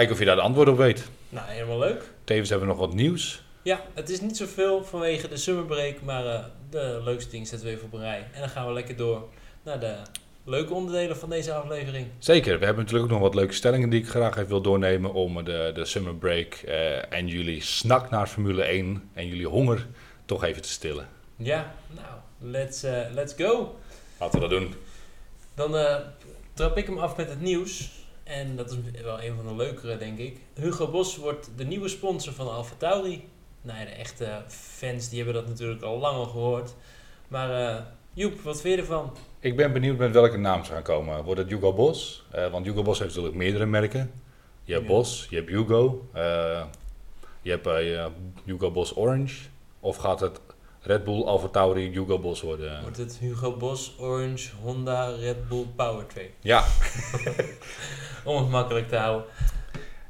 kijken of je daar de antwoord op weet. Nou, helemaal leuk. Tevens hebben we nog wat nieuws. Ja, het is niet zoveel vanwege de summerbreak, maar eh, de leukste dingen zetten we even op een rij. En dan gaan we lekker door naar de leuke onderdelen van deze aflevering. Zeker, we hebben natuurlijk ook nog wat leuke stellingen die ik graag even wil doornemen om de, de summer break eh, en jullie snak naar Formule 1 en jullie honger toch even te stillen. Ja, nou, let's, eh, let's go. Laten we dat doen. Dan trap ik hem af met het nieuws. En dat is wel een van de leukere, denk ik. Hugo Bos wordt de nieuwe sponsor van Alfa Tauri. Nou ja, de echte fans die hebben dat natuurlijk al lang al gehoord. Maar eh, Joep, wat vind je ervan? Ik ben benieuwd met welke naam ze gaan komen. Wordt het Hugo Bos? Eh, want Hugo Bos heeft natuurlijk meerdere merken. Je hebt Ja. Bos, je hebt Hugo, eh, je hebt Hugo Bos Orange. Of gaat het Red Bull Alfa Tauri Hugo Bos worden? Wordt het Hugo Bos Orange Honda Red Bull Powertrain? Ja, Om het makkelijk te houden.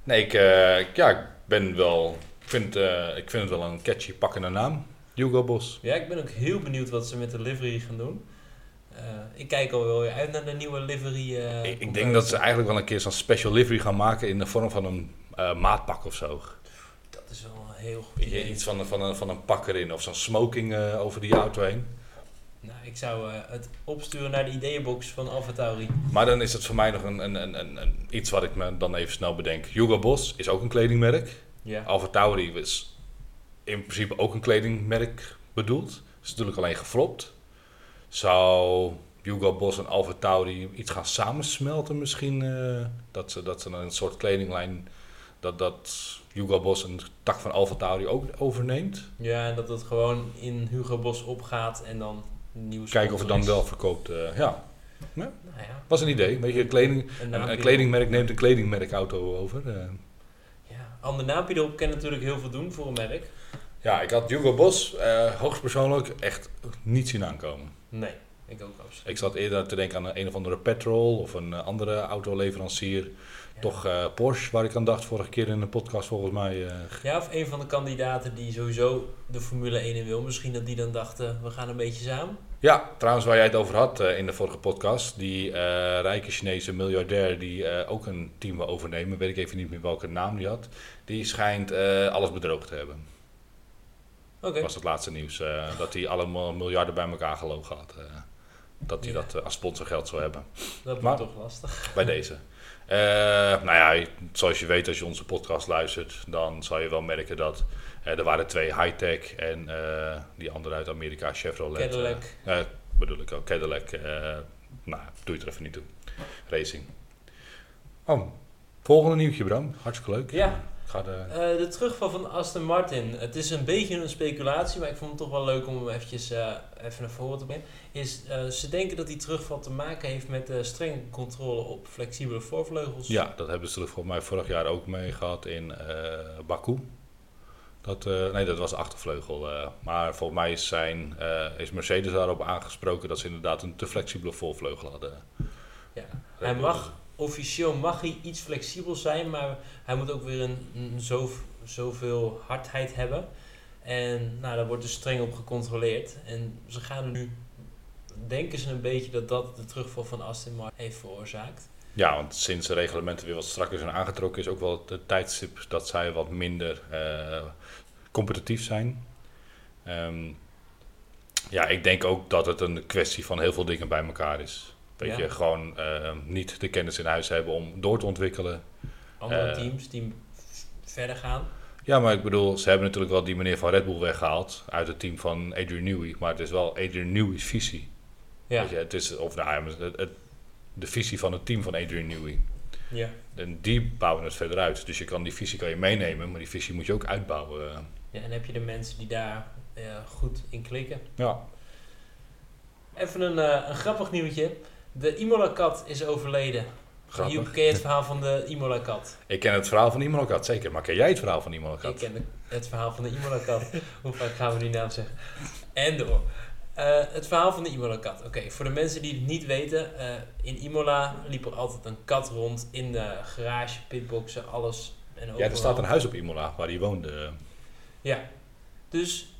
nee, ik, eh, ja, ik ben wel. Ik vind, eh, ik vind het wel een catchy pakkende naam. Hugo Bos. Ja, ik ben ook heel benieuwd wat ze met de livery gaan doen. Eh, ik kijk al wel weer uit naar de nieuwe livery. ik, ik denk dat ze eigenlijk wel een keer zo'n special livery gaan maken in de vorm van een maatpak of zo. Dat is wel een heel goed idee. Iets van, een- van, een, van een pak erin of zo'n smoking over die auto heen. Nou, ik zou eh, het opsturen naar de ideeënbox van Alfa Tauri. Maar dan is het voor mij nog een, een, een, een, iets wat ik me dan even snel bedenk. Hugo Boss is ook een kledingmerk. Ja. Alfa Tauri is in principe ook een kledingmerk bedoeld. Is natuurlijk alleen geflopt. Zou Hugo Boss en Alfa Tauri iets gaan samensmelten misschien? eh, dat, ze, dat ze een soort kledinglijn... Dat, dat Hugo Boss een tak van Alfa Tauri ook overneemt. Ja, en dat het gewoon in Hugo Bos opgaat en dan Kijken of het dan wel verkoopt. eh, ja, Nou ja, was een idee. Weet je, kleding, een, een, kledingmerk neemt een kledingmerkauto over. eh. erop. Ja, ander naampje erop kan natuurlijk heel veel doen voor een merk. Ja, ik had Hugo Boss eh hoogstpersoonlijk echt niet zien aankomen. Nee, ik ook absoluut. Ik zat eerder te denken aan een, een of andere petrol of een andere autoleverancier. Toch eh, Porsche, waar ik aan dacht vorige keer in de podcast volgens mij. eh, Ja, of een van de kandidaten die sowieso de Formule 1 in wil. Misschien dat die dan dachten, we gaan een beetje samen. Ja, trouwens waar jij het over had eh, in de vorige podcast. Die eh, rijke Chinese miljardair die eh, ook een team wil overnemen. Weet ik even niet meer welke naam die had. Die schijnt eh, alles bedroogd te hebben. Oké. was het laatste nieuws. eh, dat hij alle mil- miljarden bij elkaar gelogen had. eh, dat hij Ja. dat eh, als sponsorgeld zou hebben. Dat wordt toch lastig. Bij deze. Eh, nou ja, zoals je weet als je onze podcast luistert, dan zal je wel merken dat eh, er waren twee high-tech en eh, die andere uit Amerika, Chevrolet. Cadillac. bedoel ik ook, Cadillac. eh, nou, doe je er even niet toe. Racing. Oh, volgende nieuwtje Bram. Hartstikke leuk. Ja, ga de... eh, de terugval van Aston Martin. Het is een beetje een speculatie, maar ik vond het toch wel leuk om hem eventjes, eh, even naar voren te brengen. Is, eh, ze denken dat die terugval te maken heeft met de strenge controle op flexibele voorvleugels. Ja, dat hebben ze er volgens mij vorig jaar ook mee gehad in Baku. Dat, nee, dat was de achtervleugel. maar volgens mij is, zijn, is Mercedes daarop aangesproken dat ze inderdaad een te flexibele voorvleugel hadden. Ja. Hij mag, officieel mag hij iets flexibel zijn, maar hij moet ook weer een, zo, zoveel hardheid hebben. En nou, daar wordt dus streng op gecontroleerd. En ze gaan nu, denken ze een beetje dat dat de terugval van Aston Martin heeft veroorzaakt. Ja, want sinds de reglementen weer wat strakker zijn aangetrokken, is ook wel het tijdstip dat zij wat minder eh, competitief zijn. Ehm, ja, ik denk ook dat het een kwestie van heel veel dingen bij elkaar is. Weet Ja. je, gewoon eh, niet de kennis in huis hebben om door te ontwikkelen. Andere Eh. teams die verder gaan. Ja, maar ik bedoel, ze hebben natuurlijk wel die meneer van Red Bull weggehaald uit het team van Adrian Newey. Maar het is wel Adrian Newey's visie. Ja, Weet je, het is, of nou, het, het- de visie van het team van Adrian Newey. ja. En die bouwen het verder uit. Dus je kan die visie kan je meenemen, maar die visie moet je ook uitbouwen. ja en heb je de mensen die daar eh, goed in klikken. Ja, Even een, eh, een grappig nieuwtje. De Imola-kat is overleden. Joep, ken je het verhaal van de Imola-kat? Ik ken het verhaal van Imolkat, zeker. Maar ken jij het verhaal van Ik Imolkat? ken de- het verhaal van de Imola-kat. Hoe vaak gaan we die naam zeggen? En door. Eh, het verhaal van de Imola-kat. Oké, voor de mensen die het niet weten. eh, in Imola liep er altijd een kat rond in de garage, pitboxen, alles. En Ja, er overal. staat een huis op Imola waar hij woonde. Ja. Dus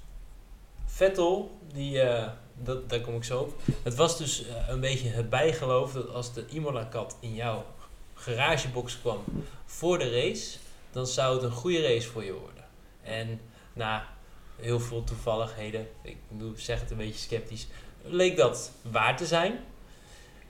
Vettel, die, eh, dat, daar kom ik zo op. Het was dus eh, een beetje het bijgeloof dat als de Imola-kat in jouw garagebox kwam voor de race, dan zou het een goede race voor je worden. En na heel veel toevalligheden, ik zeg het een beetje sceptisch, leek dat waar te zijn.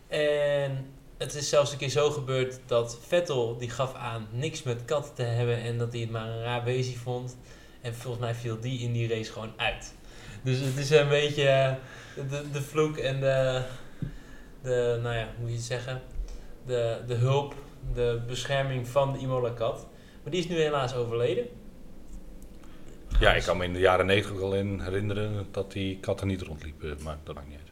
En het is zelfs een keer zo gebeurd dat Vettel die gaf aan niks met katten te hebben en dat hij het maar een raar beestje vond. En volgens mij viel die in die race gewoon uit. Dus het is een beetje eh, de, de vloek en de, de, nou ja, hoe moet je het zeggen, de, de hulp, de bescherming van de Imola-kat. Maar die is nu helaas overleden. Ja, ik kan me in de jaren negentig al in herinneren dat die katten niet rondliepen, maar dat maakt niet uit.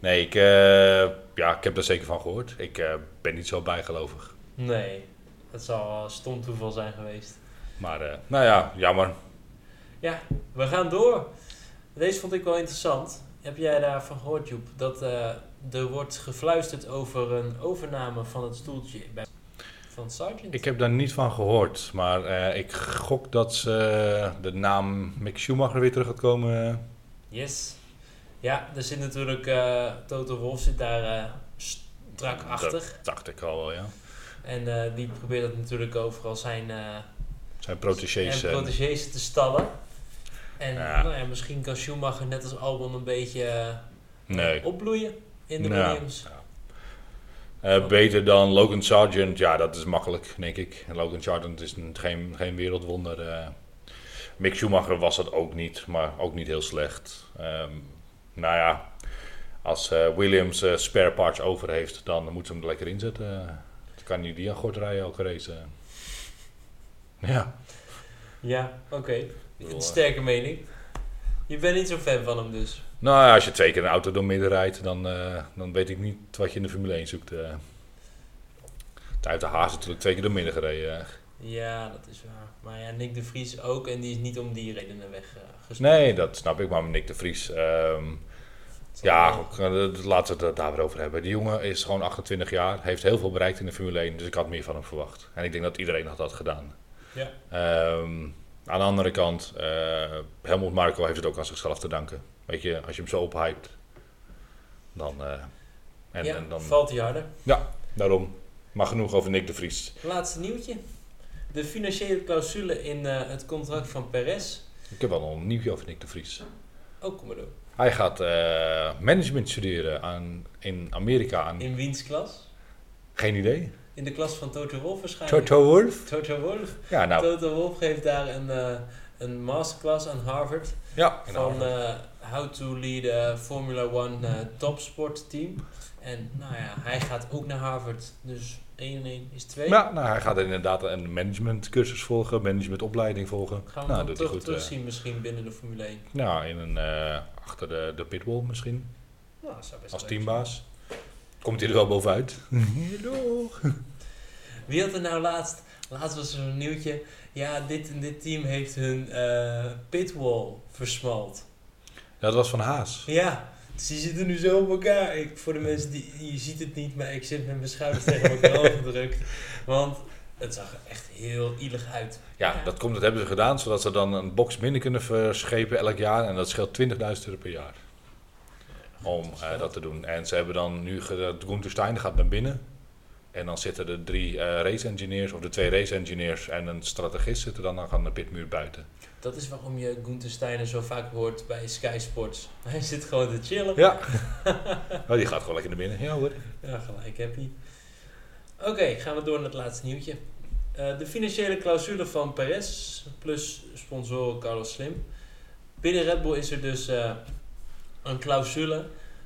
Nee, ik, eh, ja, ik heb daar zeker van gehoord. Ik eh, ben niet zo bijgelovig. Nee, het zal stom toeval zijn geweest. Maar, eh, nou ja, jammer. Ja, we gaan door. Deze vond ik wel interessant. Heb jij daarvan gehoord, Joep? Dat er wordt gefluisterd over een overname van het stoeltje bij, van Sargent? Ik heb daar niet van gehoord, maar ik gok dat ze de naam Mick Schumacher weer terug gaat komen. Yes. Ja, er zit natuurlijk, uh, Toto Wolf zit daar uh, strak achter. Dat dacht ik al wel, ja. En uh, die probeert dat natuurlijk overal zijn, zijn protégés, en protégés te stallen. En Nou ja, misschien kan Schumacher net als Albon een beetje nee. opbloeien in de Williams. Ja. beter dan Logan Sargent, ja, dat is makkelijk, denk ik. Logan Sargent is een, geen, geen wereldwonder. Mick Schumacher was dat ook niet, maar ook niet heel slecht. Um, nou ja, als uh, Williams uh, spare parts over heeft, dan moeten ze hem er lekker inzetten. Dan kan hij die aan rijden elke race. Ja. Ja, oké. Okay. Een sterke mening. Je bent niet zo fan van hem dus? Nou ja, als je twee keer een auto door midden rijdt, dan, uh, dan weet ik niet wat je in de Formule 1 zoekt. Uh. Uit de Haas natuurlijk twee keer door midden gereden. Ja, dat is waar. Maar ja, Nick de Vries ook en die is niet om die redenen weg. Nee, dat snap ik. Maar Nick de Vries... Um, ja, laten we het daar weer over hebben. Die jongen is gewoon 28 jaar, heeft heel veel bereikt in de Formule 1, dus ik had meer van hem verwacht. En ik denk dat iedereen had dat gedaan. Ja. Um, aan de andere kant, uh, Helmut Marko heeft het ook aan zichzelf te danken. Weet je, als je hem zo ophypt, dan... Uh, en, ja, en dan valt hij harder. Ja, daarom. Maar genoeg over Nick de Vries. Laatste nieuwtje. De financiële clausule in uh, het contract van Perez ik heb wel een nieuwtje over Nick de Vries. Oh, kom maar door. Hij gaat management studeren aan, in Amerika. Aan... In wiens klas? Geen idee. In de klas van Toto Wolf waarschijnlijk. Toto Wolf? Toto Wolf. Ja, nou. Toto Wolf geeft daar een, uh, een masterclass aan Harvard. Ja, Van uh, How to Lead a Formula One topsport team. En nou ja, hij gaat ook naar Harvard. Dus 1 en 1 is 2. Ja, nou, hij gaat inderdaad een managementcursus volgen, managementopleiding volgen. Gaan we nou, doet toch goed, terugzien uh, misschien binnen de Formule 1? Nou, in een, uh, achter de, de pitwall misschien. Nou, zou best Als teambaas. Komt hij er wel bovenuit. Wie had er nou laatst, laatst was er een nieuwtje, ja, dit en dit team heeft hun uh, pitwall versmalt. Ja, dat was van Haas. Ja, dus die zitten nu zo op elkaar. Ik, voor de mensen die, je ziet het niet, maar ik zit met mijn schouders tegen elkaar gedrukt. Want het zag er echt heel ielig uit. Ja, dat, komt, dat hebben ze gedaan, zodat ze dan een box minder kunnen verschepen elk jaar. En dat scheelt 20.000 euro per jaar. Om uh, dat te doen. En ze hebben dan nu, Gunther Steiner gaat naar binnen. En dan zitten de drie uh, race engineers, of de twee race engineers en een strategist zitten dan aan de pitmuur buiten. Dat is waarom je Gunther Steiner zo vaak hoort bij Sky Sports. Hij zit gewoon te chillen. Ja. oh, die gaat gewoon lekker naar binnen. Ja hoor. Ja, gelijk happy. Oké, gaan we door naar het laatste nieuwtje. Uh, de financiële clausule van Perez plus sponsor Carlos Slim. Binnen Red Bull is er dus uh, een clausule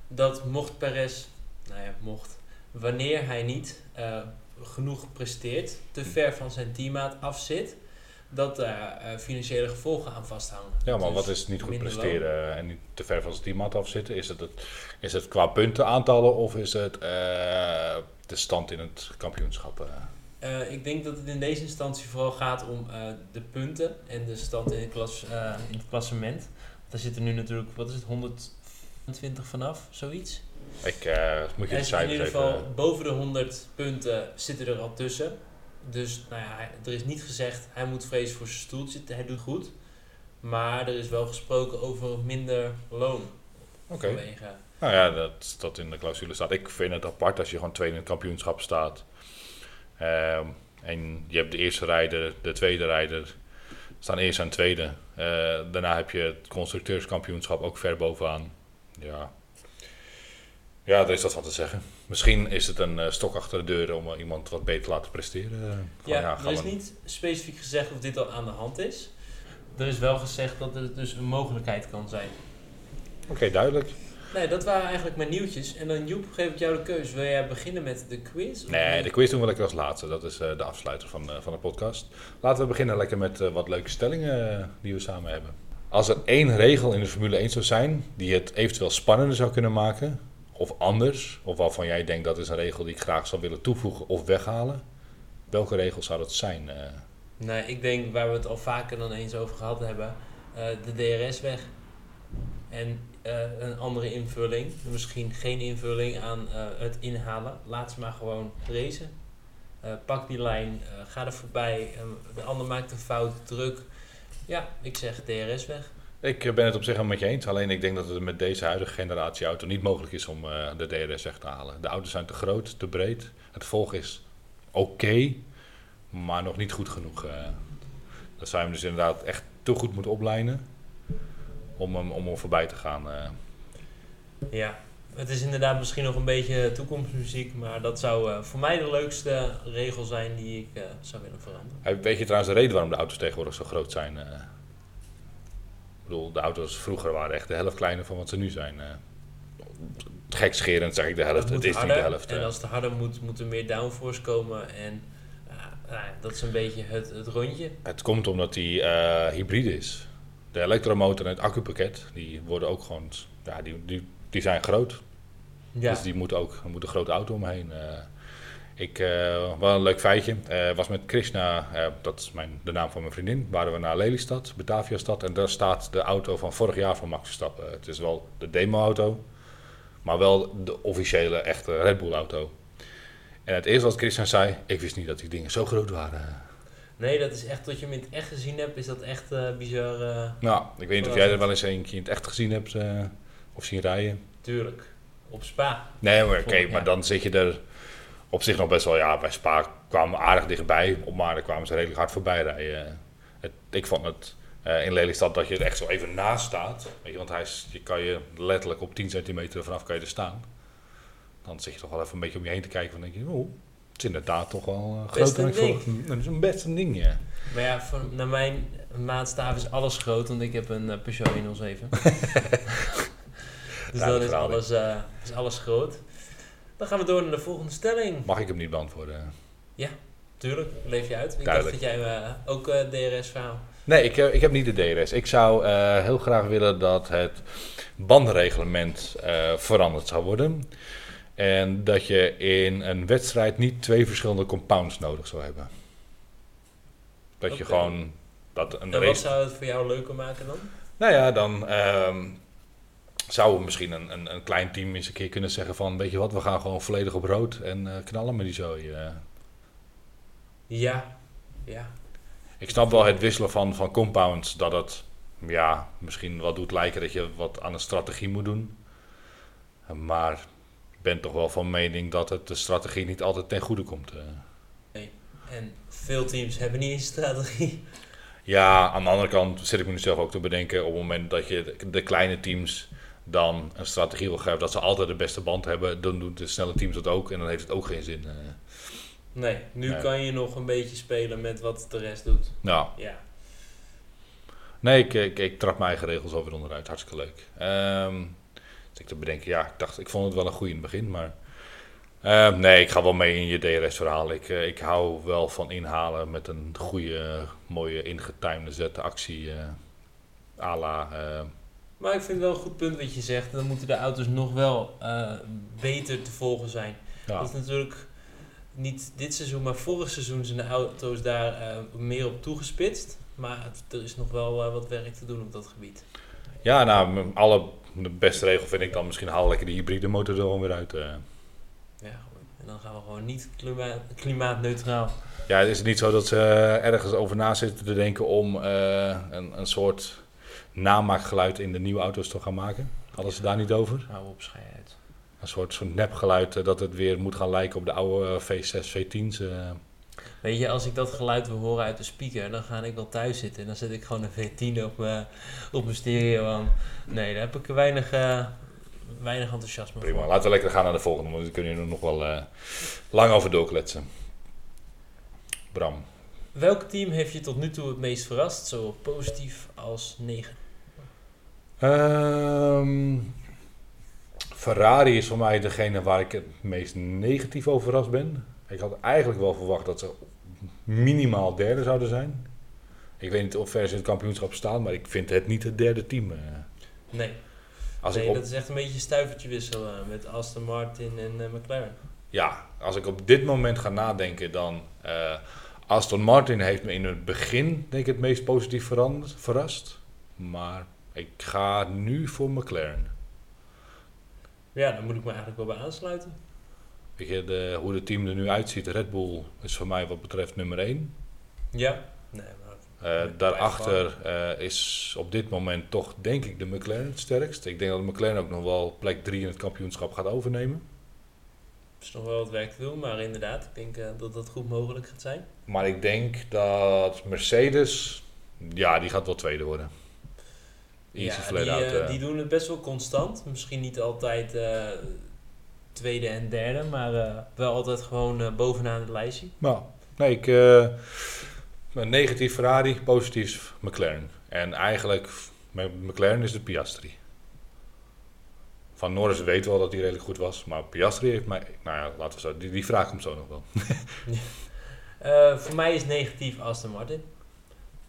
dat mocht Perez, nou ja, mocht, wanneer hij niet uh, genoeg presteert, te ver van zijn teammaat afzit, dat daar uh, financiële gevolgen aan vasthangen. Ja, maar dus wat is niet goed presteren en niet te ver van zijn teammaat afzitten? Is het, het, is het qua puntenaantallen of is het uh, de stand in het kampioenschap? Uh, ik denk dat het in deze instantie vooral gaat om de punten en de stand in het, klas, in het klassement. Daar zitten nu natuurlijk, wat is het, 120 vanaf, zoiets? Ik uh, moet je cijfers In ieder geval boven de 100 punten zitten er al tussen. Dus nou ja, er is niet gezegd hij moet vrezen voor zijn stoeltje. Hij doet goed. Maar er is wel gesproken over minder loon. Oké. Okay. Nou ja, dat, dat in de clausule staat. Ik vind het apart als je gewoon tweede in het kampioenschap staat. Ehm, en je hebt de eerste rijder, de tweede rijder, staan eerst en tweede. Eh, daarna heb je het constructeurskampioenschap ook ver bovenaan. Ja. ja, daar is wat van te zeggen. Misschien is het een eh, stok achter de deur om eh, iemand wat beter te laten presteren. Van, Ja, gaan er is we- niet specifiek gezegd of dit al aan de hand is. Er is wel gezegd dat het dus een mogelijkheid kan zijn. Oké, duidelijk. Nee, dat waren eigenlijk mijn nieuwtjes. En dan Joep, geef ik jou de keus. Wil jij beginnen met de quiz? Nee, de quiz doen we lekker als laatste. Dat is eh, de afsluiter van, van de podcast. Laten we beginnen lekker met wat leuke stellingen die we samen hebben. Als er één regel in de Formule 1 zou zijn die het eventueel spannender zou kunnen maken, of anders, of waarvan jij denkt dat is een regel die ik graag zou willen toevoegen of weghalen, welke regel zou dat zijn? eh? Nee, ik denk waar we het al vaker dan eens over gehad hebben. eh, de DRS weg. En eh, een andere invulling. Misschien geen invulling aan het inhalen. Laat ze maar gewoon racen. Pak die lijn, ga er voorbij. de ander maakt een fout, druk. Ja, ik zeg DRS weg. Ik eh, ben het op zich helemaal met je eens. Alleen ik denk dat het met deze huidige generatie auto niet mogelijk is om eh, de DRS weg te halen. De auto's zijn te groot, te breed. Het volg is oké, maar nog niet goed genoeg. eh. Dan zou je hem dus inderdaad echt te goed moeten oplijnen om hem, om hem voorbij te gaan. Ja, het is inderdaad misschien nog een beetje toekomstmuziek. Maar dat zou eh, voor mij de leukste regel zijn die ik eh, zou willen veranderen. Weet je trouwens de reden waarom de auto's tegenwoordig zo groot zijn? eh? ik bedoel, de auto's vroeger waren echt de helft kleiner van wat ze nu zijn. Gekscherend zeg ik de helft, het is niet de harder, helft. En als het harder moet, moet er meer downforce komen. En nou dat is een beetje het, het rondje. Het komt omdat die hybride is. De elektromotor en het accupakket, die worden ook gewoon, ja, die, die, die zijn groot. Ja, Dus die moeten ook, er moet een grote auto omheen. eh. ik, eh, wel een leuk feitje, eh, was met Krishna, dat is mijn, de naam van mijn vriendin, waren we naar Lelystad, Bataviastad. En daar staat de auto van vorig jaar van Max Verstappen. Het is wel de demo-auto, maar wel de officiële, echte Red Bull-auto. En het eerste wat Krishna zei, ik wist niet dat die dingen zo groot waren. nee, dat is echt, tot je hem in het echt gezien hebt, is dat echt eh, bizar. Nou, ik weet niet of jij er wel eens een keer in het echt gezien hebt of zien rijden. tuurlijk. Op Spa. Nee, maar oké, maar dan zit je er op zich nog best wel. Ja, bij Spa kwamen we aardig dichtbij, op maar daar kwamen ze redelijk hard voorbij rijden. Het, ik vond het eh, in Lelystad dat je er echt zo even naast staat. Weet je, want hij is, je kan je letterlijk op 10 centimeter vanaf kan je er staan. Dan zit je toch wel even een beetje om je heen te kijken. Van denk je, oh, het is inderdaad toch wel uh, dan verwacht. Dat is een best een ding, ja. Maar ja, voor, naar mijn maatstaaf is alles groot, want ik heb een eh, Peugeot 107. dus dan Duidelijk is alles, eh, is alles groot. Dan gaan we door naar de volgende stelling. Mag ik hem niet beantwoorden? Tuurlijk, leef je uit. Ik Duidelijk. dacht dat jij eh, ook eh, DRS-verhaal. Nee, ik, heb- ik heb niet de DRS. Ik zou heel graag willen dat het bandenreglement eh, veranderd zou worden. En dat je in een wedstrijd niet twee verschillende compounds nodig zou hebben. Dat je gewoon... Dat een En wat zou het voor jou leuker maken dan? Nou ja, dan ehm, zou misschien een, een, een klein team eens een keer kunnen zeggen van... Weet je wat, we gaan gewoon volledig op rood en eh, knallen met die zooi. eh. Ja, ja. Ik snap wel het wisselen van, van compounds, dat het ja, misschien wel doet lijken dat je wat aan een strategie moet doen. Maar ik ben toch wel van mening dat het de strategie niet altijd ten goede komt. eh. En veel teams hebben niet eens strategie. Ja, aan de andere kant zit ik me nu zelf ook te bedenken op het moment dat je de, de kleine teams dan een strategie wil geven dat ze altijd de beste band hebben, dan doen de snelle teams dat ook en dan heeft het ook geen zin. eh. Nee, nu Nee. kan je nog een beetje spelen met wat de rest doet. Nou, Ja. Nee, ik, ik, ik trap mijn eigen regels alweer onderuit. Hartstikke leuk. Ehm dus ik te bedenken, ja, ik dacht, ik vond het wel een goeie in het begin, maar... ehm, nee, ik ga wel mee in je DRS-verhaal. Ik, eh, ik hou wel van inhalen met een goede, mooie, ingetimede zette actie. eh à la... Maar ik vind het wel een goed punt wat je zegt. Dan moeten de auto's nog wel eh, beter te volgen zijn. ja. Dat is natuurlijk niet dit seizoen, maar vorig seizoen zijn de auto's daar eh, meer op toegespitst. Maar het- er is nog wel eh, wat werk te doen op dat gebied. ja, nou, alle, de beste regel vind ik dan misschien haal lekker die hybride motor er gewoon weer uit. Ja, en dan gaan we gewoon niet klima- klimaatneutraal. Ja, is het niet zo dat ze ergens over na zitten te denken om een, een soort namaakgeluid in de nieuwe auto's te gaan maken? Hadden ze daar niet over? Hou op, schei uit. Een soort, soort nepgeluid eh, dat het weer moet gaan lijken op de oude eh, V6, V10's. eh. Weet je, als ik dat geluid wil horen uit de speaker, dan ga ik wel thuis zitten. En dan zet ik gewoon een V10 op mijn, op mijn stereo aan. Nee, daar heb ik weinig, uh, weinig enthousiasme Prima, voor. laten we lekker gaan naar de volgende, want we kunnen hier nog wel uh, lang over doorkletsen. Bram. Welk team heeft je tot nu toe het meest verrast, zowel positief als negatief? Um, Ferrari is voor mij degene waar ik het meest negatief over verrast ben. Ik had eigenlijk wel verwacht dat ze minimaal derde zouden zijn. Ik weet niet of ver ze in het kampioenschap staan, maar ik vind het niet het derde team. Nee. Als nee, op... dat is echt een beetje een stuivertje wisselen met Aston Martin en uh, McLaren. Ja, als ik op dit moment ga nadenken, dan uh, Aston Martin heeft me in het begin denk ik het meest positief veranderd, verrast. Maar ik ga nu voor McLaren. Ja, daar moet ik me eigenlijk wel bij aansluiten. Weet je, de, hoe het team er nu uitziet, Red Bull is voor mij wat betreft nummer 1. Ja, nee, maar... Uh, daarachter uh, is op dit moment toch, denk ik, de McLaren het sterkst. Ik denk dat de McLaren ook nog wel plek 3 in het kampioenschap gaat overnemen. Er is nog wel wat werk te doen, maar inderdaad, ik denk uh, dat dat goed mogelijk gaat zijn. Maar ik denk dat Mercedes, ja, die gaat wel tweede worden. Easy ja, die, out, die doen het best wel constant. Misschien niet altijd tweede en derde, maar uh, wel altijd gewoon uh, bovenaan het lijstje. Nou, nee, ik uh, negatief Ferrari, positief McLaren. En eigenlijk, McLaren is de Piastri. Van Norris weet wel dat hij redelijk goed was, maar Piastri heeft mij, nou ja, laten we zo, die, die vraag komt zo nog wel. voor mij is negatief Aston Martin.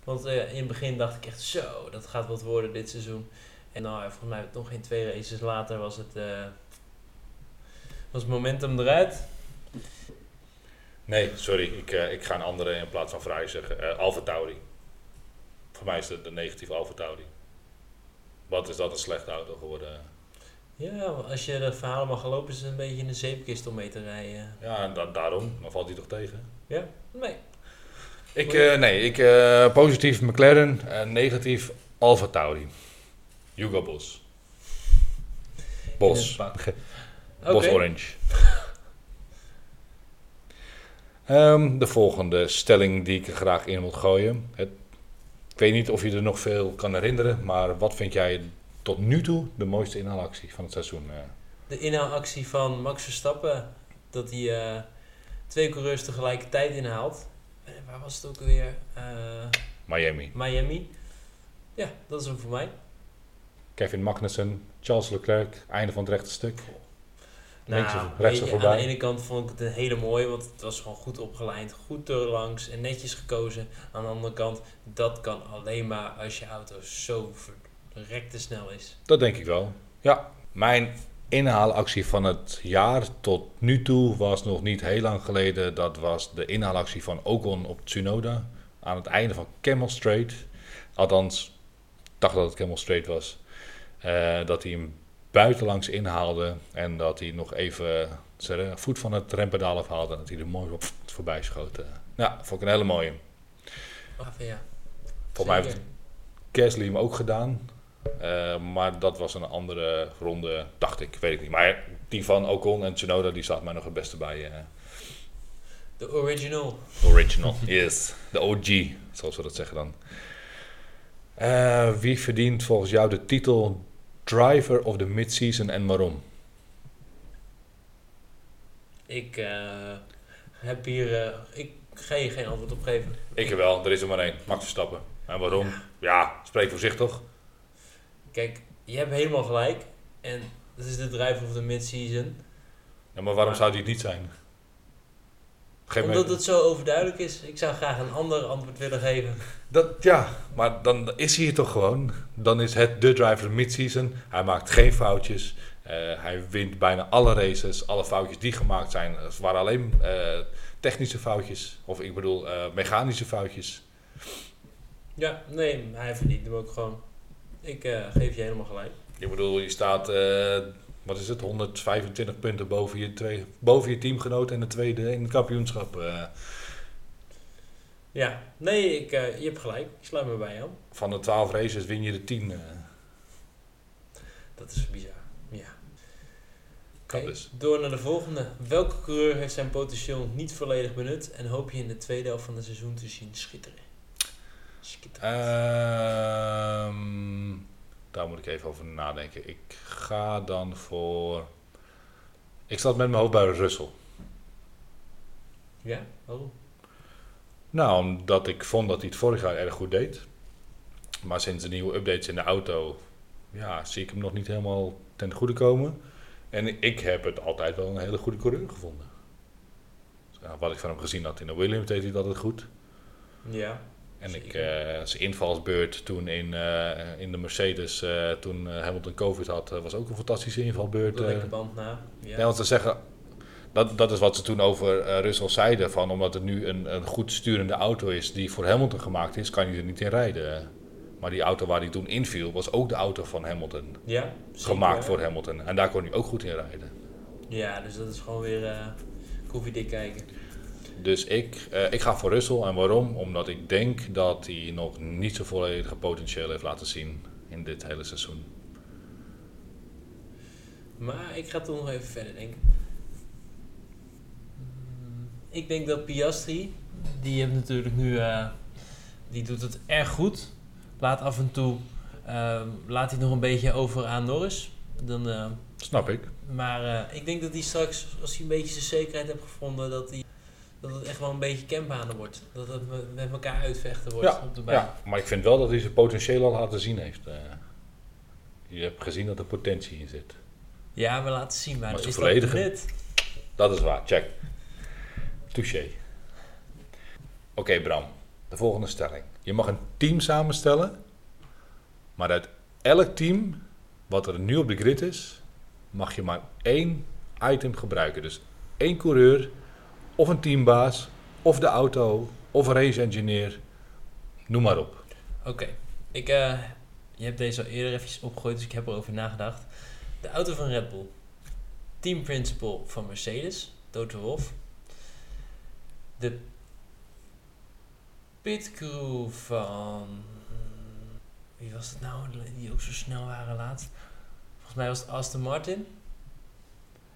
Want in het begin dacht ik echt zo, dat gaat wat worden dit seizoen. En nou, volgens mij nog geen twee races later was het was momentum eruit? Nee, sorry. Ik, uh, ik ga een andere in plaats van vrij zeggen. Uh, Alfa Tauri. Voor mij is het de negatieve Alfa Tauri. Wat is dat een slechte auto geworden? Ja, als je de verhalen mag gelopen, is het een beetje een zeepkist om mee te rijden. Ja, en da daarom. Dan valt hij toch tegen? Ja? Nee. Ik, uh, nee, ik, uh, positief McLaren, uh, negatief Alfa Tauri. Hugo Bos. Bos. Bos Orange. um, de volgende stelling die ik er graag in wil gooien. Het, ik weet niet of je er nog veel kan herinneren, maar wat vind jij tot nu toe de mooiste inhaalactie van het seizoen? Uh? De inhaalactie van Max Verstappen. Dat hij twee coureurs tegelijkertijd inhaalt. Uh, waar was het ook weer? Miami. Miami. Ja, dat is hem voor mij. Kevin Magnussen, Charles Leclerc, einde van het rechte stuk. Nou, je, aan de ene kant vond ik het een hele mooie, want het was gewoon goed opgeleid, goed langs en netjes gekozen. Aan de andere kant, dat kan alleen maar als je auto zo verrekte snel is. Dat denk ik wel. Ja, mijn inhaalactie van het jaar tot nu toe was nog niet heel lang geleden. Dat was de inhaalactie van Ocon op Tsunoda aan het einde van Camel Straight. Althans, ik dacht dat het Camel Straight was. Uh, dat hij hem buitenlangs inhaalde. En dat hij nog even zijn voet van het rempedaal afhaalde. En dat hij er mooi op voorbij schoot. Ja, vond ik een hele mooie. Ach, ja. Volgens mij heeft Kesley hem ook gedaan. Uh, maar dat was een andere ronde, dacht ik. Weet ik niet. Maar die van Ocon en Tsunoda, die staat mij nog het beste bij. Uh. De original. Original, yes. De OG, zoals we dat zeggen dan. Uh, wie verdient volgens jou de titel driver of the midseason en waarom? Ik heb hier. Ik ga je geen antwoord op geven. Ik wel, er is er maar één. Max Verstappen. En waarom? Ja, ja spreek voorzichtig. Kijk, je hebt helemaal gelijk. En dat is de driver of the midseason. Ja, maar waarom zou die het niet zijn? Geef Omdat het zo overduidelijk is. Ik zou graag een ander antwoord willen geven. Dat, ja, maar dan is hij toch gewoon. Dan is het de driver mid-season. Hij maakt geen foutjes. Uh, hij wint bijna alle races. Alle foutjes die gemaakt zijn, het waren alleen uh, technische foutjes. Of ik bedoel, uh, mechanische foutjes. Ja, nee, hij verdient hem ook gewoon. Ik geef je helemaal gelijk. Ik bedoel, je staat wat is het, 125 punten boven je, twee, boven je teamgenoot en de tweede in het kampioenschap. Uh. Ja, nee, ik, je hebt gelijk. Ik sluit me bij aan. Van de 12 races win je de 10. Uh. Dat is bizar, ja. Oké, dus. door naar de volgende. Welke coureur heeft zijn potentieel niet volledig benut en hoop je in de tweede helft van het seizoen te zien schitteren? Ehm, daar moet ik even over nadenken. Ik ga dan voor... Ik zat met mijn hoofd bij Russell. ja? Waarom? Nou, omdat ik vond dat hij het vorig jaar erg goed deed. Maar sinds de nieuwe updates in de auto, ja, zie ik hem nog niet helemaal ten goede komen. En ik heb het altijd wel een hele goede coureur gevonden. Dus, ja, wat ik van hem gezien had in de Williams, deed hij dat het goed. Ja. En ik, Zeker. eh, zijn invalsbeurt toen in, eh, in de Mercedes, eh, toen Hamilton COVID had, was ook een fantastische invalbeurt. De linkerband na. Ja. Ja, want ze zeggen, dat, dat is wat ze toen over Russell zeiden, van omdat het nu een, een goed sturende auto is die voor Hamilton gemaakt is, kan hij er niet in rijden. Maar die auto waar hij toen inviel, was ook de auto van Hamilton. ja zeker. gemaakt voor Hamilton. En daar kon hij ook goed in rijden. Ja, dus dat is gewoon weer eh koffiedik kijken. Dus ik, eh, ik ga voor Russell. En waarom? Omdat ik denk dat hij nog niet zo volledige potentieel heeft laten zien in dit hele seizoen. Maar ik ga toch nog even verder denken. Mm, Ik denk dat Piastri, die heeft natuurlijk nu, eh, die doet het erg goed. Laat af en toe, eh, laat hij nog een beetje over aan Norris. Dan, eh, Snap ik. maar ik denk dat hij straks, als hij een beetje zijn zekerheid heeft gevonden, dat, hij, dat het echt wel een beetje campanen wordt. Dat het me- met elkaar uitvechten wordt Ja, op de baan. Ja, maar ik vind wel dat hij zijn potentieel al laten zien heeft. eh. je hebt gezien dat er potentie in zit. Ja, we laten zien, maar, Maar is dat net? Dat is waar, check. Touché. Oké Bram, de volgende stelling. Je mag een team samenstellen, maar uit elk team wat er nu op de grid is, mag je maar één item gebruiken. Dus één coureur, of een teambaas, of de auto, of een race engineer, noem maar op. Oké, ik, eh, je hebt deze al eerder even opgegooid, dus ik heb erover nagedacht. De auto van Red Bull. Team Principal van Mercedes, Toto Wolff. De pitcrew van... Wie was het nou, die ook zo snel waren laatst? Volgens mij was het Aston Martin.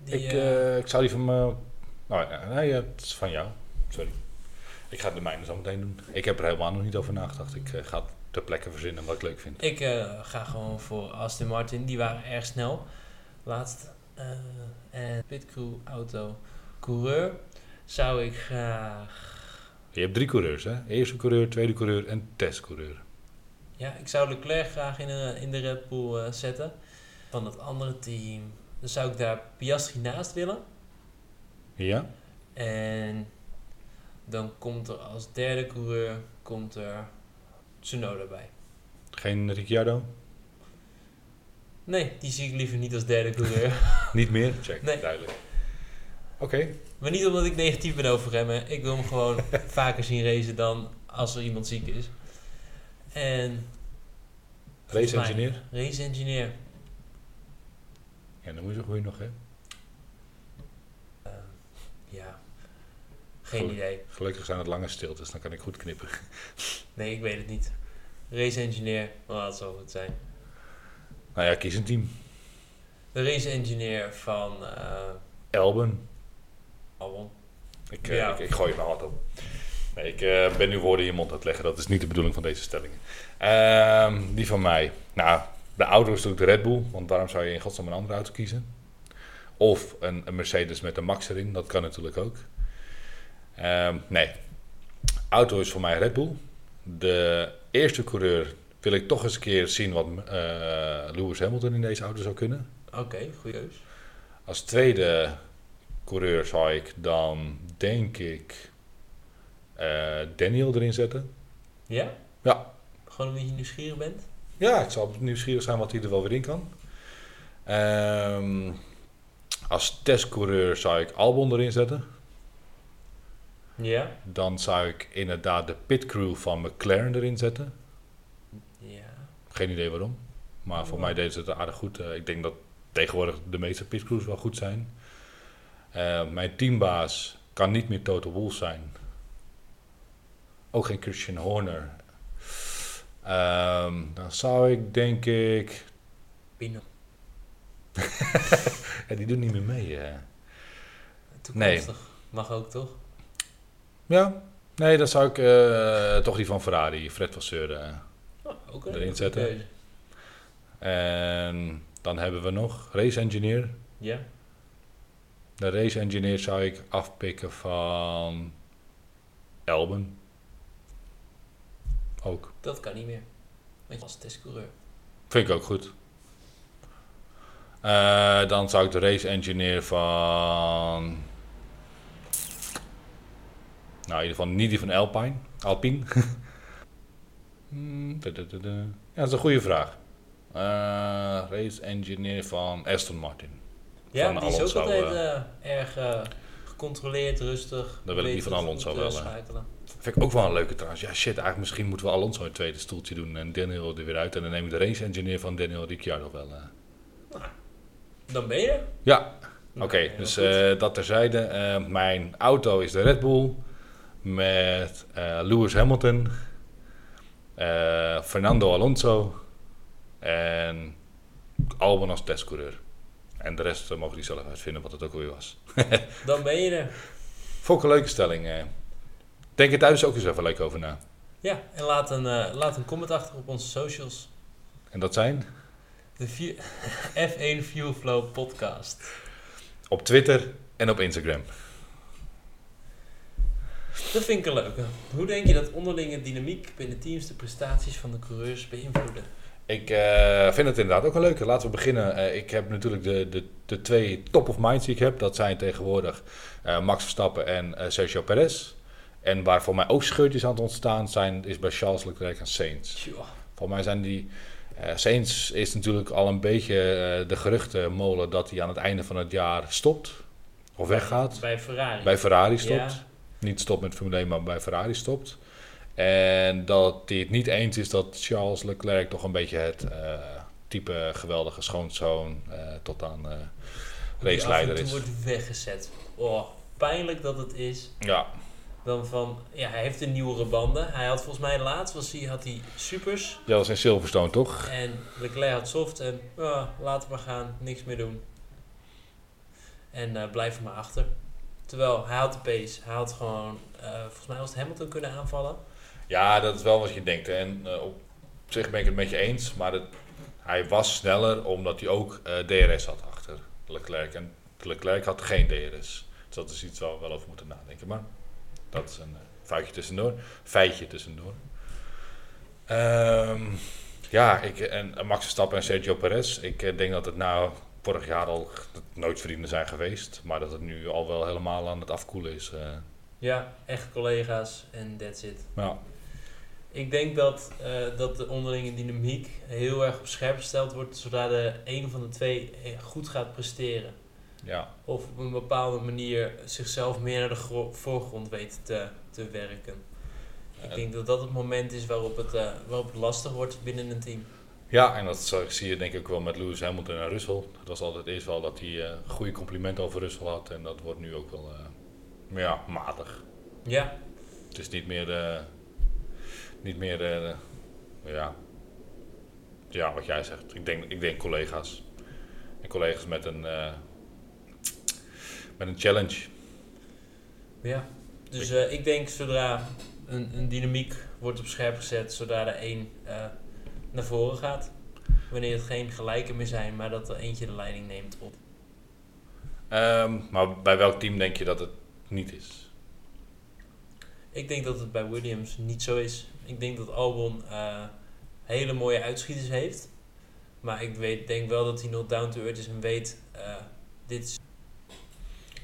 Die, ik, eh, eh, ik zou die van me... Nou, ja, nee, het is van jou. Sorry. Ik ga de mijne zo meteen doen. Ik heb er helemaal nog niet over nagedacht. Ik eh, ga ter plekke verzinnen wat ik leuk vind. Ik eh, ga gewoon voor Aston Martin. Die waren erg snel. Laatst. eh, en pitcrew, auto, coureur. Zou ik graag... Je hebt drie coureurs, hè? Eerste coureur, tweede coureur en testcoureur. Ja, ik zou Leclerc graag in, de- in de Red Bull zetten. Van het andere team. Dan zou ik daar Piastri naast willen. Ja? En dan komt er als derde coureur komt er Tsunoda bij. Geen Ricciardo? Nee, die zie ik liever niet als derde coureur. Niet meer? Check, Nee. duidelijk. Oké. Maar niet omdat ik negatief ben over hem. hè. Ik wil hem gewoon vaker zien racen dan als er iemand ziek is. En Race engineer? Race engineer. Ja, dan moet je goeie nog, hè? Ja, geen idee. Gelukkig zijn het lange stiltes, dan kan ik goed knippen. Nee, ik weet het niet. Race engineer, laat het zo goed zijn. Nou ja, kies een team. De race engineer van eh Elben. Albon. Ik, eh, Ja. ik, ik gooi maar wat op. Nee, ik eh, ben nu woorden in je mond aan het leggen. Dat is niet de bedoeling van deze stellingen. Ehm, die van mij. Nou, de auto is natuurlijk de Red Bull. Want waarom zou je in godsnaam een andere auto kiezen? Of een, een Mercedes met een Max erin. Dat kan natuurlijk ook. Ehm, nee. Auto is voor mij Red Bull. De eerste coureur wil ik toch eens een keer zien wat eh, Lewis Hamilton in deze auto zou kunnen. Oké, keus. Als tweede coureur zou ik dan, denk ik, eh, Daniel erin zetten. Ja? Ja. Gewoon omdat je nieuwsgierig bent? Ja, ik zal nieuwsgierig zijn wat hij er wel weer in kan. Ehm, als testcoureur zou ik Albon erin zetten. Ja. Dan zou ik inderdaad de pitcrew van McLaren erin zetten. Ja. Geen idee waarom. Maar voor mij deden ze het aardig goed. Eh, ik denk dat tegenwoordig de meeste pitcrews wel goed zijn. Eh, mijn teambaas kan niet meer Toto Wolff zijn. Ook geen Christian Horner. Ehm, dan zou ik denk ik... Pino. ja, die doen niet meer mee. eh. Toekomstig. Mag ook, toch? Ja, nee, dan zou ik eh, toch die van Ferrari, Fred Vasseur. eh. Oh, Erin zetten. En dan hebben we nog race engineer. Ja. De race engineer zou ik afpikken van Elben. Ook. Dat kan niet meer. Want je als testcoureur. Vind ik ook goed. Eh, dan zou ik de race engineer van. Nou, in ieder geval niet die van Alpine. Alpine. Hmm. Ja, dat is een goede vraag. Eh, race engineer van Aston Martin. Ja, Van die is ook altijd eh, erg gecontroleerd, rustig. Dan wil ik die van Alonso wel, schakelen. Vind ik ook wel een leuke trouwens. Ja, shit, eigenlijk misschien moeten we Alonso een tweede stoeltje doen en Daniel er weer uit. En dan neem ik de race engineer van Daniel Ricciardo wel. Dan ben je. Ja, Oké, Nou, dus eh, dat terzijde. Eh, mijn auto is de Red Bull met eh, Lewis Hamilton, Fernando Alonso en Albon als testcoureur. En de rest mogen die zelf uitvinden wat het ook alweer was. Dan ben je er. Vond ik een leuke stelling. Denk er thuis ook eens even leuk over na. Ja, en laat een, laat een comment achter op onze socials. En dat zijn De vi- F1 Fuel Flow podcast. op Twitter en op Instagram. Dat vind ik een leuke. Hoe denk je dat onderlinge dynamiek binnen teams de prestaties van de coureurs beïnvloeden? Ik eh, vind het inderdaad ook een leuke. Laten we beginnen. Eh, ik heb natuurlijk de, de, de twee top of minds die ik heb. Dat zijn tegenwoordig eh, Max Verstappen en Sergio Perez. En waar voor mij ook scheurtjes aan het ontstaan zijn, is bij Charles Leclerc en Sainz. Tjoh. Voor mij zijn die... eh Sainz is natuurlijk al een beetje eh, de geruchtenmolen dat hij aan het einde van het jaar stopt. Of weggaat. Bij Ferrari. Bij Ferrari stopt. Ja. Niet stopt met Formule 1, maar bij Ferrari stopt. En dat hij het niet eens is dat Charles Leclerc toch een beetje het eh, type geweldige schoonzoon tot aan Die raceleider is. toe wordt weggezet. Oh, pijnlijk dat het is. Ja, Dan van, ja, hij heeft een nieuwere banden. Hij had volgens mij laatst was hij, had hij supers. dat was in Silverstone toch? En Leclerc had soft. En ah, laten we gaan, niks meer doen. En eh blijf er maar achter. Terwijl hij had de pace. Hij had gewoon, eh, volgens mij was het Hamilton kunnen aanvallen. Ja, dat is wel wat je denkt. En eh, op zich ben ik het met je eens. Maar het, hij was sneller omdat hij ook DRS had achter Leclerc. En Leclerc had geen DRS. Dus dat is iets waar we wel over moeten nadenken. Maar dat is een eh, foutje tussendoor. Feitje tussendoor. Ehm, ja, ik, en Max Verstappen en Sergio Perez. Ik eh, denk dat het nou vorig jaar al nooit vrienden zijn geweest. Maar dat het nu al wel helemaal aan het afkoelen is. eh. Ja, echt collega's en that's it. ja. Ik denk dat, eh, dat de onderlinge dynamiek heel erg op scherp gesteld wordt zodra de een van de twee eh, goed gaat presteren. Ja. Of op een bepaalde manier zichzelf meer naar de gro- voorgrond weet te, te werken. Ik denk dat dat het moment is waarop het, eh, waarop het lastig wordt binnen een team. Ja, en dat zo- zie je denk ik wel met Lewis Hamilton en Russell. Het was altijd eerst wel dat hij eh goede complimenten over Russell had. En dat wordt nu ook wel eh, maar ja, matig. Ja, Het is niet meer, eh, niet meer eh, ja, ja, wat jij zegt. Ik denk, ik denk collega's. En collega's met een, eh, met een challenge. ja. Dus eh, ik denk zodra een, een dynamiek wordt op scherp gezet, zodra de een eh, naar voren gaat. Wanneer het geen gelijke meer zijn, maar dat er eentje de leiding neemt op. Ehm, maar bij welk team denk je dat het niet is? Ik denk dat het bij Williams niet zo is. Ik denk dat Albon eh, hele mooie uitschieters heeft. Maar ik weet, denk wel dat hij nog down to earth is en weet, dit is,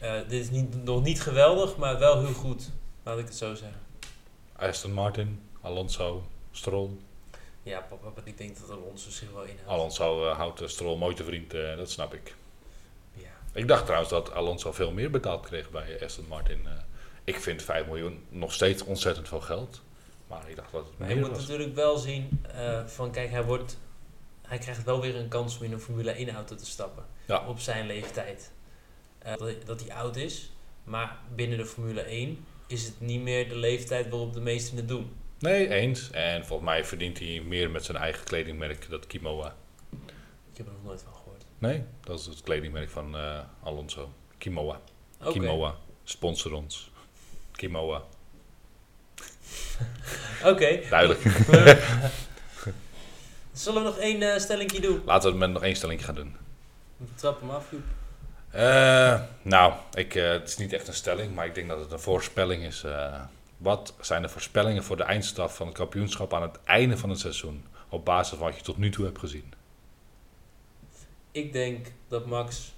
eh, dit is niet, nog niet geweldig, maar wel heel goed. Laat ik het zo zeggen. Aston Martin, Alonso, Stroll. Ja, papa, maar ik denk dat Alonso zich wel inhoudt. Alonso eh, houdt de Stroll mooi te vriend, eh, dat snap ik. Ja. Ik dacht trouwens dat Alonso veel meer betaald kreeg bij Aston Martin. Eh, ik vind 5 miljoen nog steeds ontzettend veel geld. Maar ik dacht dat het Maar je moet was. natuurlijk wel zien eh, van kijk, hij, wordt, hij krijgt wel weer een kans om in een Formule 1 auto te stappen. Ja. Op zijn leeftijd. Eh, dat, hij oud is. Maar binnen de Formule 1 is het niet meer de leeftijd waarop de meesten het doen. Nee, eens. En volgens mij verdient hij meer met zijn eigen kledingmerk, dat Kimoa. Ik heb er nog nooit van gehoord. Nee, dat is het kledingmerk van eh, Alonso. Kimoa. Oké. Kimoa. Sponsor ons. Kimoa. Oké. Duidelijk. Zullen we nog één eh stellingje doen? Laten we het met nog één stelling gaan doen. Trap hem af, Joep. Eh, nou, ik, eh, het is niet echt een stelling, maar ik denk dat het een voorspelling is. Eh, wat zijn de voorspellingen voor de eindstaf van het kampioenschap aan het einde van het seizoen? Op basis van wat je tot nu toe hebt gezien. Ik denk dat Max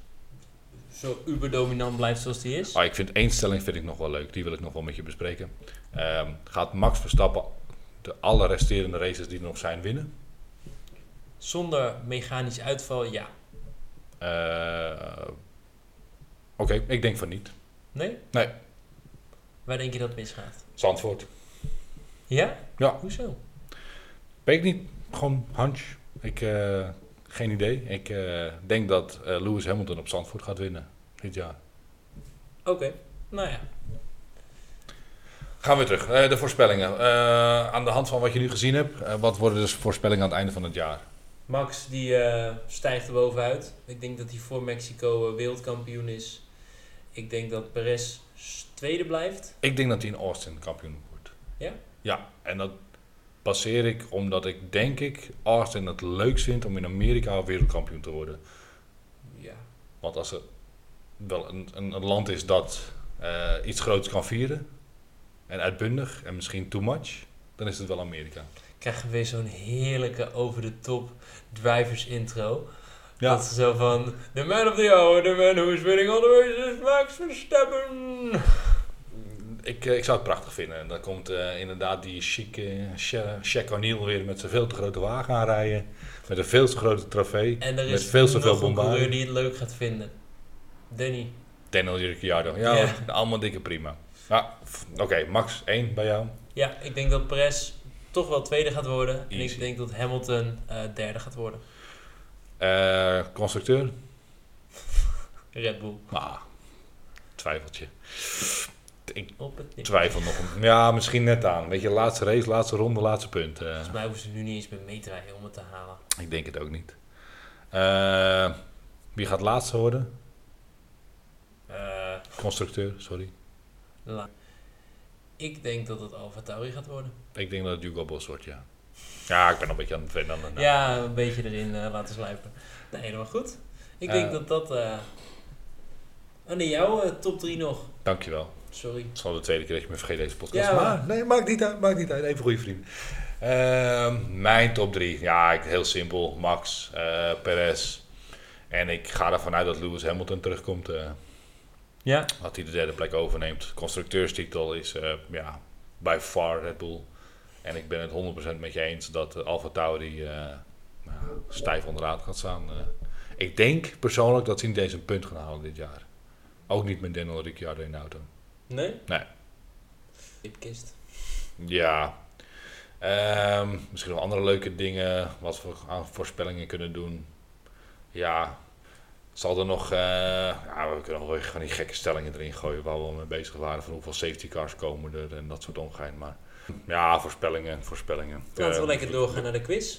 zo uberdominant blijft zoals hij is. Ah, ik vind één stelling vind ik nog wel leuk. Die wil ik nog wel met je bespreken. Ehm, gaat Max Verstappen de alle resterende races die er nog zijn winnen? Zonder mechanisch uitval, ja. Oké, ik denk van niet. Nee? Nee. Waar denk je dat het misgaat? Zandvoort. Ja? Ja. Hoezo? Weet ik niet. Gewoon hunch. Ik, eh, geen idee. Ik eh, denk dat eh, Lewis Hamilton op Zandvoort gaat winnen dit jaar. Oké. Nou ja. Gaan we terug. De voorspellingen. Aan de hand van wat je nu gezien hebt, wat worden dus voorspellingen aan het einde van het jaar? Max die stijgt er bovenuit. Ik denk dat hij voor Mexico wereldkampioen is. Ik denk dat Perez tweede blijft. Ik denk dat hij in Austin kampioen wordt. Ja? Ja, en dat baseer ik omdat ik denk ik Austin het leukst vind om in Amerika wereldkampioen te worden. Ja. Want als er wel een, een, een land is dat eh, iets groots kan vieren en uitbundig en misschien too much, dan is het wel Amerika. Krijgen we weer zo'n heerlijke over-de-top drivers intro. Dat ze zo van... The man of the hour, the man who is winning all the races, Max Verstappen. Ik, eh, ik zou het prachtig vinden. En dan komt eh, inderdaad die chique Sha- Shaq O'Neal weer met zijn veel te grote wagen aanrijden. Met een veel te grote trofee. En er Met is veel te veel coureur die het leuk gaat vinden. Danny. Daniel Ricciardo. Ja, Ja. allemaal dikke prima. Ja, Oké, Max 1 bij jou. Ja, ik denk dat Perez toch wel tweede gaat worden. En ik denk dat Hamilton eh, derde gaat worden. Eh, constructeur? Red Bull. Ah, twijfeltje. Ik twijfel nog. een- Ja, misschien net aan. Weet je, laatste race, laatste ronde, laatste punt. Eh, Volgens mij hoeven ze nu niet eens met meedraaien om het te halen. ik denk het ook niet. Eh, wie gaat laatste worden? Constructeur, sorry. la- ik denk dat het Alfa Tauri gaat worden. Ik denk dat het Hugo Boss wordt, ja. Ja, ik ben een beetje aan het naam. Ja, een beetje erin eh, laten sluipen. Nee, helemaal goed. Ik denk Eh. dat dat... eh Oh nee, jouw eh, top 3 nog. Dankjewel. Sorry. Het is al de tweede keer dat je me vergeet deze podcast. Ja, maar, nee, maakt niet uit, maakt niet uit. Even goede vrienden. Ehm, mijn top 3. Ja, ik, heel simpel. Max, eh Perez. En ik ga ervan uit dat Lewis Hamilton terugkomt. eh, Ja. dat hij de derde plek overneemt. Constructeurstitel is eh, ja, by far Red Bull. En ik ben het 100% met je eens dat uh, Alfa Tauri eh, nou, stijf onderaan gaat staan. eh. ik denk persoonlijk dat ze niet eens een punt gaan halen dit jaar. Ook niet met Daniel Ricciardo in de auto. Nee? Nee. Tipkist. Ja. Ehm, misschien nog andere leuke dingen. Wat we aan voorspellingen kunnen doen. Ja. Zal er nog... eh, ja, we kunnen nog van die gekke stellingen erin gooien... waar we al mee bezig waren... van hoeveel safety cars komen er... en dat soort ongein. Maar ja, voorspellingen, voorspellingen. Laten we Eh, lekker doorgaan naar de quiz.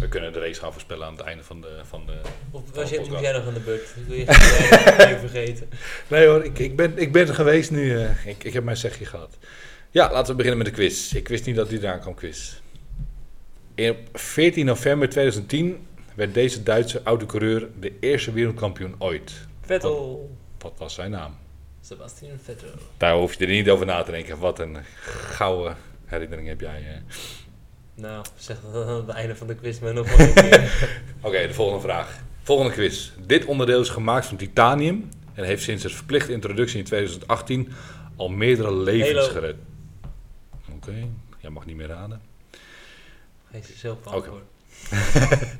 We kunnen de race gaan voorspellen aan het einde van de... Van de Of was de jij, moet podcast. jij nog aan de beurt? Ik wil je even vergeten. Nee hoor, ik, ik, ben, ik ben er geweest nu. eh, ik, ik heb mijn zegje gehad. Ja, laten we beginnen met de quiz. Ik wist niet dat die eraan kwam, quiz. In 14 november 2010 werd deze Duitse autocoureur de eerste wereldkampioen ooit. Vettel. Wat was zijn naam? Sebastian Vettel. Daar hoef je er niet over na te denken. Wat een gouden herinnering heb jij. eh. Nou, zeg dat aan het einde van de quiz maar nog wel een keer. Oké, de volgende vraag. Volgende quiz. Dit onderdeel is gemaakt van titanium en heeft sinds de verplichte introductie in 2018 al meerdere levens Halo. gered. Oké, jij mag niet meer raden. Hij is zelf Oké. beantwoord.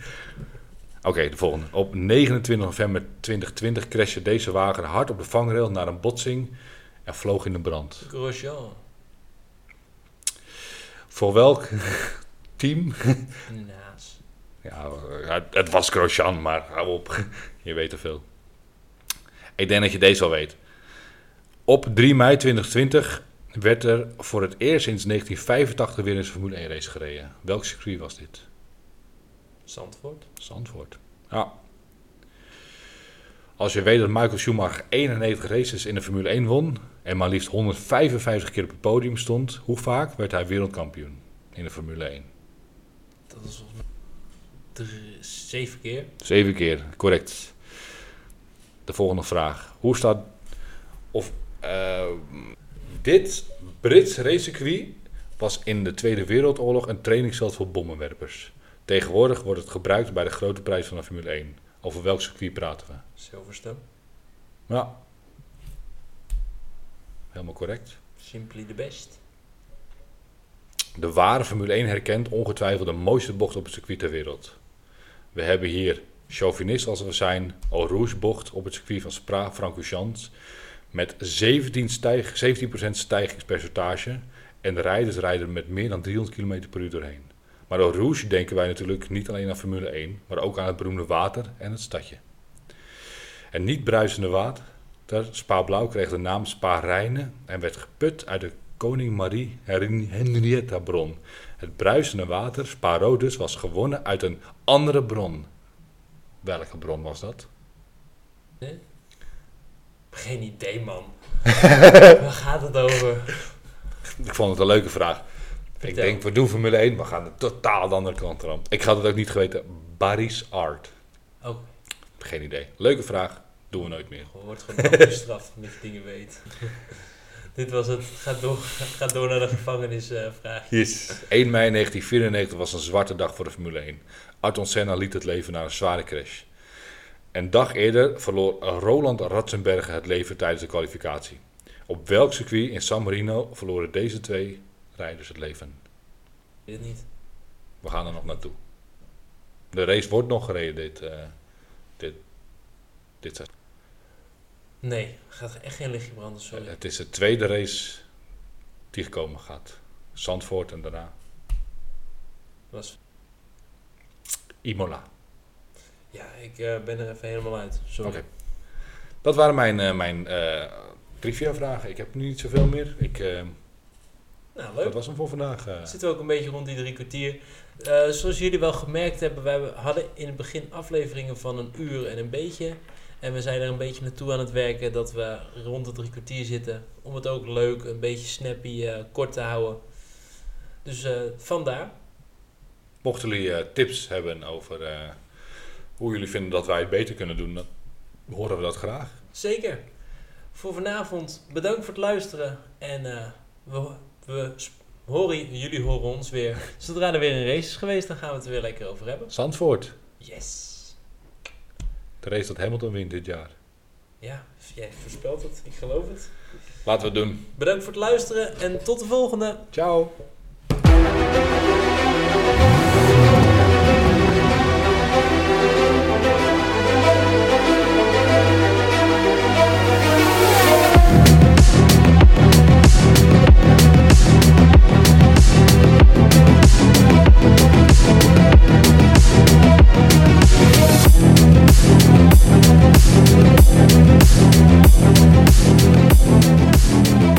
Oké, de volgende. Op 29 november 2020 crashte deze wagen hard op de vangrail naar een botsing en vloog in de brand. Grosjean. Voor welk team? Naas. Ja, het, was Grosjean, maar hou op. Je weet te veel. Ik denk dat je deze al weet. Op 3 mei 2020 werd er voor het eerst sinds 1985 weer een Formule 1 race gereden. Welk circuit was dit? Zandvoort. Zandvoort. Ja. Als je weet dat Michael Schumacher 91 races in de Formule 1 won en maar liefst 155 keer op het podium stond, hoe vaak werd hij wereldkampioen in de Formule 1? Dat is drie- zeven keer. Zeven keer, correct. De volgende vraag. Hoe staat... Of... eh, dit Brits racecircuit was in de Tweede Wereldoorlog een trainingsveld voor bommenwerpers. Tegenwoordig wordt het gebruikt bij de grote prijs van de Formule 1. Over welk circuit praten we? Silverstone. Ja. Helemaal correct. Simply the best. De ware Formule 1 herkent ongetwijfeld de mooiste bocht op het circuit ter wereld. We hebben hier chauvinist als we zijn, Eau Rouge bocht op het circuit van Spa-Francorchamps met 17 stijg, 17% stijgingspercentage en de rijders rijden met meer dan 300 km per uur doorheen. Maar Eau Rouge denken wij natuurlijk niet alleen aan Formule 1, maar ook aan het beroemde water en het stadje. En niet bruisende water, Spa Blauw kreeg de naam Spa Rijnen en werd geput uit de Koning Marie Henrietta bron. Het bruisende water, Spa Rodus, was gewonnen uit een andere bron. Welke bron was dat? Geen idee, man. Waar gaat het over? Ik vond het een leuke vraag. Ik denk, we doen Formule 1, we gaan de totaal de andere kant eraan. Ik had het ook niet geweten. Barry's Art. Oh, Geen idee. Leuke vraag. Doen we nooit meer. je wordt gewoon afgestraft omdat je dingen weet. Dit was het. Ga door, ga door naar de gevangenisvraag. Yes. 1 mei 1994 was een zwarte dag voor de Formule 1. Ayrton Senna liet het leven na een zware crash. Een dag eerder verloor Roland Ratzenberger het leven tijdens de kwalificatie. Op welk circuit in San Marino verloren deze twee rijders het leven? Weet het niet. We gaan er nog naartoe. De race wordt nog gereden dit, eh dit, dit seizoen. Nee, gaat er echt geen lichtje branden, sorry. Het is de tweede race die gekomen gaat. Zandvoort en daarna Was, Imola. ja, ik eh, ben er even helemaal uit. Sorry. Oké. Dat waren mijn, eh, mijn eh trivia vragen. Ik heb nu niet zoveel meer. Ik, Nou, leuk. dat was hem voor vandaag. We zitten ook een beetje rond die drie kwartier. Eh, zoals jullie wel gemerkt hebben, wij hadden in het begin afleveringen van een uur en een beetje. En we zijn er een beetje naartoe aan het werken dat we rond de drie kwartier zitten. Om het ook leuk, een beetje snappy, eh, kort te houden. Dus vandaar. Mochten jullie tips hebben over hoe jullie vinden dat wij het beter kunnen doen, dan horen we dat graag. Zeker. Voor vanavond bedankt voor het luisteren. En we, we horen, jullie horen ons weer. Zodra er weer een race is geweest, dan gaan we het er weer lekker over hebben. Zandvoort. Yes. De race dat Hamilton wint dit jaar. Ja, jij voorspelt het. Ik geloof het. Laten we het doen. Bedankt voor het luisteren en tot de volgende. Ciao. フフフフ。